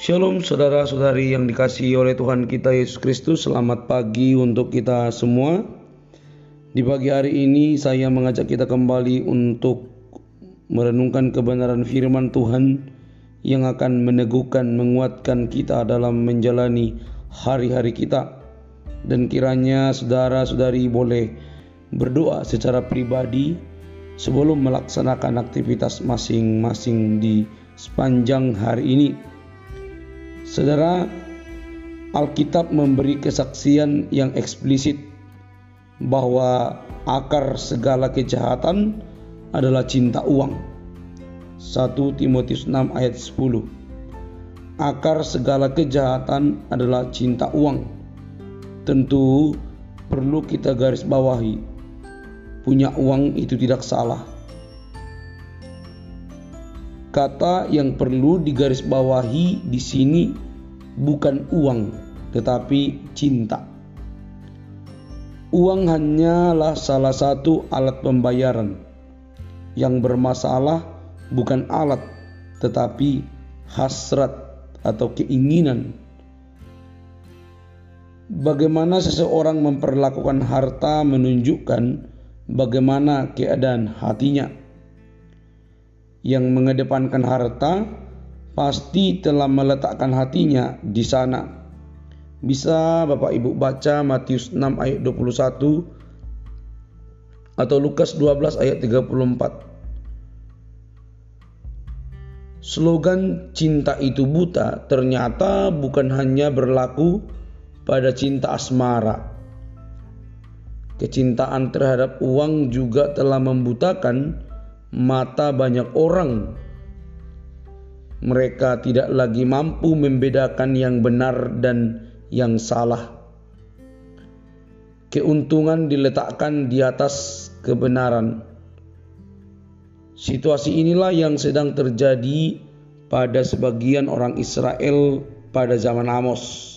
Shalom saudara-saudari yang dikasihi oleh Tuhan kita Yesus Kristus. Selamat pagi untuk kita semua. Di pagi hari ini saya mengajak kita kembali untuk merenungkan kebenaran firman Tuhan yang akan meneguhkan, menguatkan kita dalam menjalani hari-hari kita. Dan kiranya saudara-saudari boleh berdoa secara pribadi sebelum melaksanakan aktivitas masing-masing di sepanjang hari ini. Saudara, Alkitab memberi kesaksian yang eksplisit bahwa akar segala kejahatan adalah cinta uang. 1 Timotius 6 ayat 10. Akar segala kejahatan adalah cinta uang. Tentu perlu kita garis bawahi. Punya uang itu tidak salah Kata yang perlu digarisbawahi di sini bukan uang, tetapi cinta. Uang hanyalah salah satu alat pembayaran. Yang bermasalah bukan alat, tetapi hasrat atau keinginan. Bagaimana seseorang memperlakukan harta menunjukkan bagaimana keadaan hatinya yang mengedepankan harta pasti telah meletakkan hatinya di sana. Bisa Bapak Ibu baca Matius 6 ayat 21 atau Lukas 12 ayat 34. Slogan cinta itu buta ternyata bukan hanya berlaku pada cinta asmara. Kecintaan terhadap uang juga telah membutakan mata banyak orang. Mereka tidak lagi mampu membedakan yang benar dan yang salah. Keuntungan diletakkan di atas kebenaran. Situasi inilah yang sedang terjadi pada sebagian orang Israel pada zaman Amos.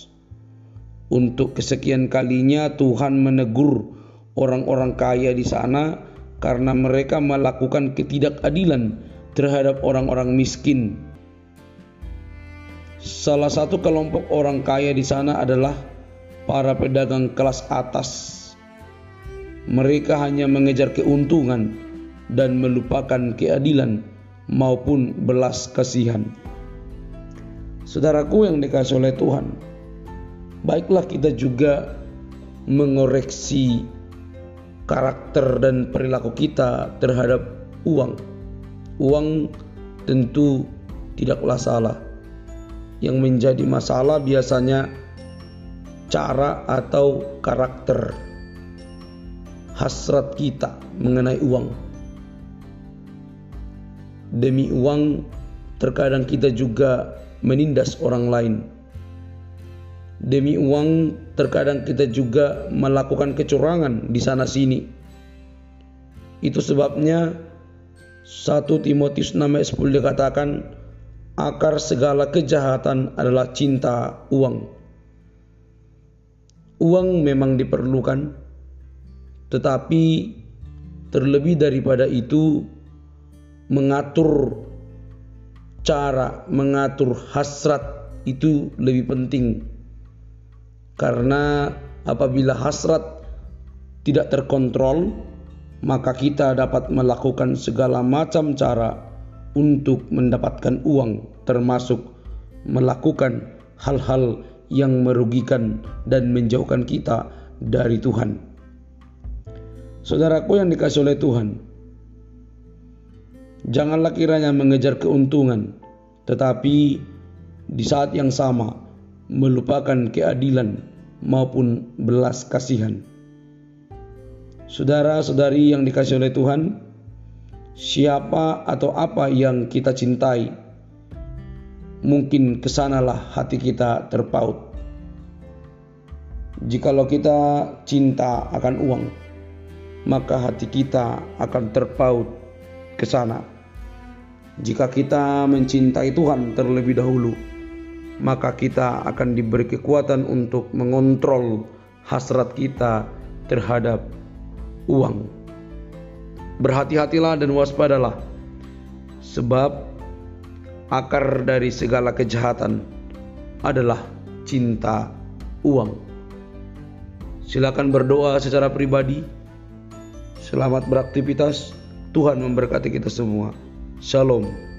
Untuk kesekian kalinya Tuhan menegur orang-orang kaya di sana karena mereka melakukan ketidakadilan terhadap orang-orang miskin. Salah satu kelompok orang kaya di sana adalah para pedagang kelas atas. Mereka hanya mengejar keuntungan dan melupakan keadilan maupun belas kasihan. Saudaraku yang dikasih oleh Tuhan, baiklah kita juga mengoreksi karakter dan perilaku kita terhadap uang. Uang tentu tidaklah salah. Yang menjadi masalah biasanya cara atau karakter hasrat kita mengenai uang. Demi uang, terkadang kita juga menindas orang lain Demi uang, terkadang kita juga melakukan kecurangan di sana-sini. Itu sebabnya 1 Timotius 6 ayat 10 dikatakan akar segala kejahatan adalah cinta uang. Uang memang diperlukan, tetapi terlebih daripada itu mengatur cara, mengatur hasrat itu lebih penting karena apabila hasrat tidak terkontrol, maka kita dapat melakukan segala macam cara untuk mendapatkan uang, termasuk melakukan hal-hal yang merugikan dan menjauhkan kita dari Tuhan. Saudaraku yang dikasih oleh Tuhan, janganlah kiranya mengejar keuntungan, tetapi di saat yang sama melupakan keadilan maupun belas kasihan. Saudara-saudari yang dikasih oleh Tuhan, siapa atau apa yang kita cintai, mungkin ke sanalah hati kita terpaut. Jikalau kita cinta akan uang, maka hati kita akan terpaut ke sana. Jika kita mencintai Tuhan terlebih dahulu, maka kita akan diberi kekuatan untuk mengontrol hasrat kita terhadap uang. Berhati-hatilah dan waspadalah, sebab akar dari segala kejahatan adalah cinta uang. Silakan berdoa secara pribadi. Selamat beraktivitas. Tuhan memberkati kita semua. Shalom.